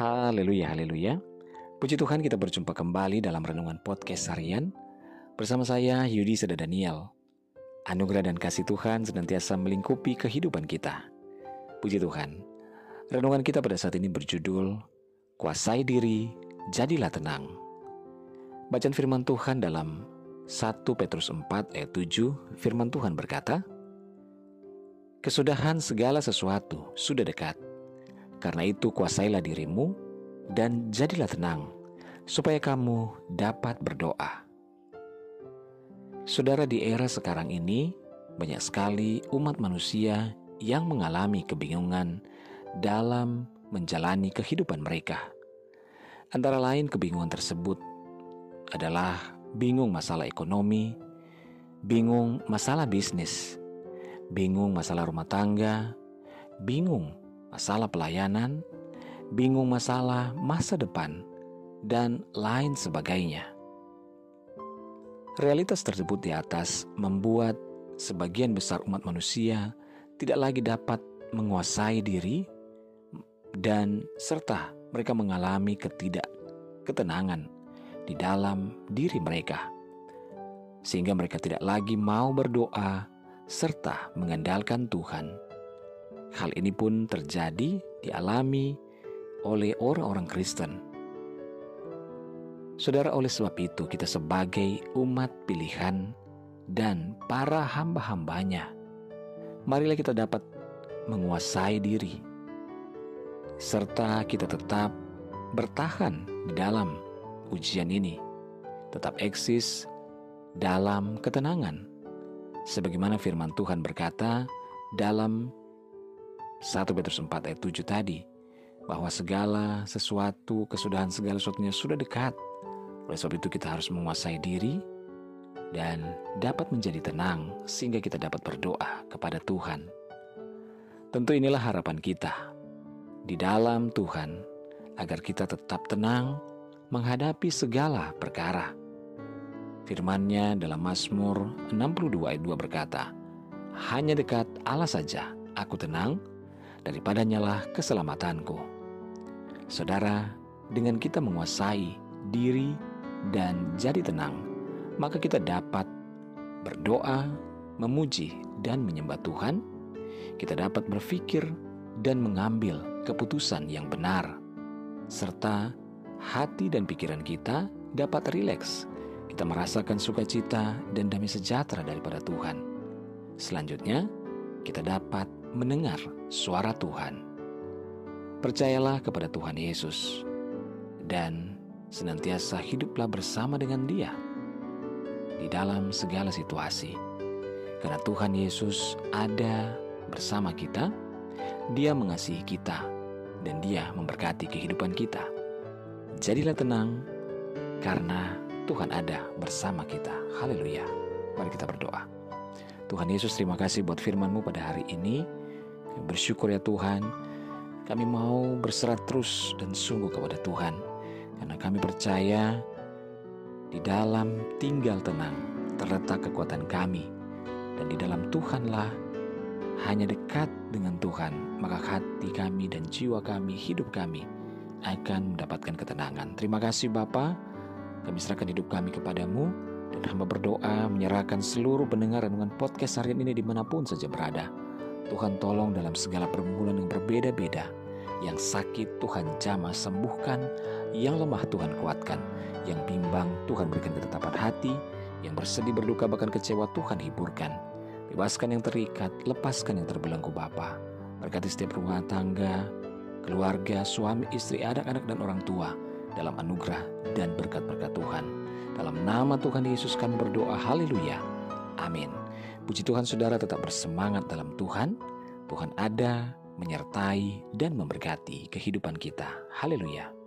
Haleluya, haleluya. Puji Tuhan kita berjumpa kembali dalam Renungan Podcast Harian bersama saya Yudi Seda Daniel. Anugerah dan kasih Tuhan senantiasa melingkupi kehidupan kita. Puji Tuhan. Renungan kita pada saat ini berjudul Kuasai diri, jadilah tenang. Bacaan firman Tuhan dalam 1 Petrus 4 ayat 7, firman Tuhan berkata, Kesudahan segala sesuatu sudah dekat. Karena itu kuasailah dirimu dan jadilah tenang, supaya kamu dapat berdoa. Saudara, di era sekarang ini banyak sekali umat manusia yang mengalami kebingungan dalam menjalani kehidupan mereka. Antara lain, kebingungan tersebut adalah bingung masalah ekonomi, bingung masalah bisnis, bingung masalah rumah tangga, bingung masalah pelayanan, bingung masalah masa depan, dan lain sebagainya. Realitas tersebut di atas membuat sebagian besar umat manusia tidak lagi dapat menguasai diri dan serta mereka mengalami ketidak ketenangan di dalam diri mereka sehingga mereka tidak lagi mau berdoa serta mengandalkan Tuhan. Hal ini pun terjadi dialami oleh orang-orang Kristen. Saudara, oleh sebab itu kita sebagai umat pilihan dan para hamba-hambanya, marilah kita dapat menguasai diri, serta kita tetap bertahan di dalam ujian ini, tetap eksis dalam ketenangan. Sebagaimana firman Tuhan berkata dalam 1 Petrus 4 ayat 7 tadi, bahwa segala sesuatu, kesudahan segala sesuatunya sudah dekat. Oleh sebab itu kita harus menguasai diri dan dapat menjadi tenang sehingga kita dapat berdoa kepada Tuhan. Tentu inilah harapan kita di dalam Tuhan agar kita tetap tenang menghadapi segala perkara. Firman-Nya dalam Mazmur 62 ayat 2 berkata, Hanya dekat Allah saja aku tenang, daripadanya lah keselamatanku. Saudara, dengan kita menguasai diri dan jadi tenang, maka kita dapat berdoa, memuji, dan menyembah Tuhan. Kita dapat berpikir dan mengambil keputusan yang benar, serta hati dan pikiran kita dapat rileks. Kita merasakan sukacita dan damai sejahtera daripada Tuhan. Selanjutnya, kita dapat mendengar suara Tuhan. Percayalah kepada Tuhan Yesus dan senantiasa hiduplah bersama dengan Dia di dalam segala situasi. Karena Tuhan Yesus ada bersama kita, Dia mengasihi kita, dan Dia memberkati kehidupan kita. Jadilah tenang, karena Tuhan ada bersama kita. Haleluya. Mari kita berdoa. Tuhan Yesus, terima kasih buat firman-Mu pada hari ini. Bersyukur ya Tuhan, kami mau berserah terus dan sungguh kepada Tuhan, karena kami percaya di dalam tinggal tenang terletak kekuatan kami, dan di dalam Tuhanlah hanya dekat dengan Tuhan, maka hati kami dan jiwa kami, hidup kami akan mendapatkan ketenangan. Terima kasih Bapa, kami serahkan hidup kami kepadamu, dan hamba berdoa menyerahkan seluruh pendengar renungan podcast harian ini di mana pun saja berada. Tuhan tolong dalam segala pergumulan yang berbeda-beda yang sakit Tuhan jamah sembuhkan, yang lemah Tuhan kuatkan, yang bimbang Tuhan berikan ketetapan hati, yang bersedih berduka bahkan kecewa Tuhan hiburkan. Bebaskan yang terikat, lepaskan yang terbelenggu Bapa. Berkati setiap rumah tangga, keluarga, suami, istri, anak-anak dan orang tua dalam anugerah dan berkat-berkat Tuhan. Dalam nama Tuhan Yesus kami berdoa, haleluya. Amin. Puji Tuhan saudara tetap bersemangat dalam Tuhan. Tuhan ada, menyertai, dan memberkati kehidupan kita. Haleluya!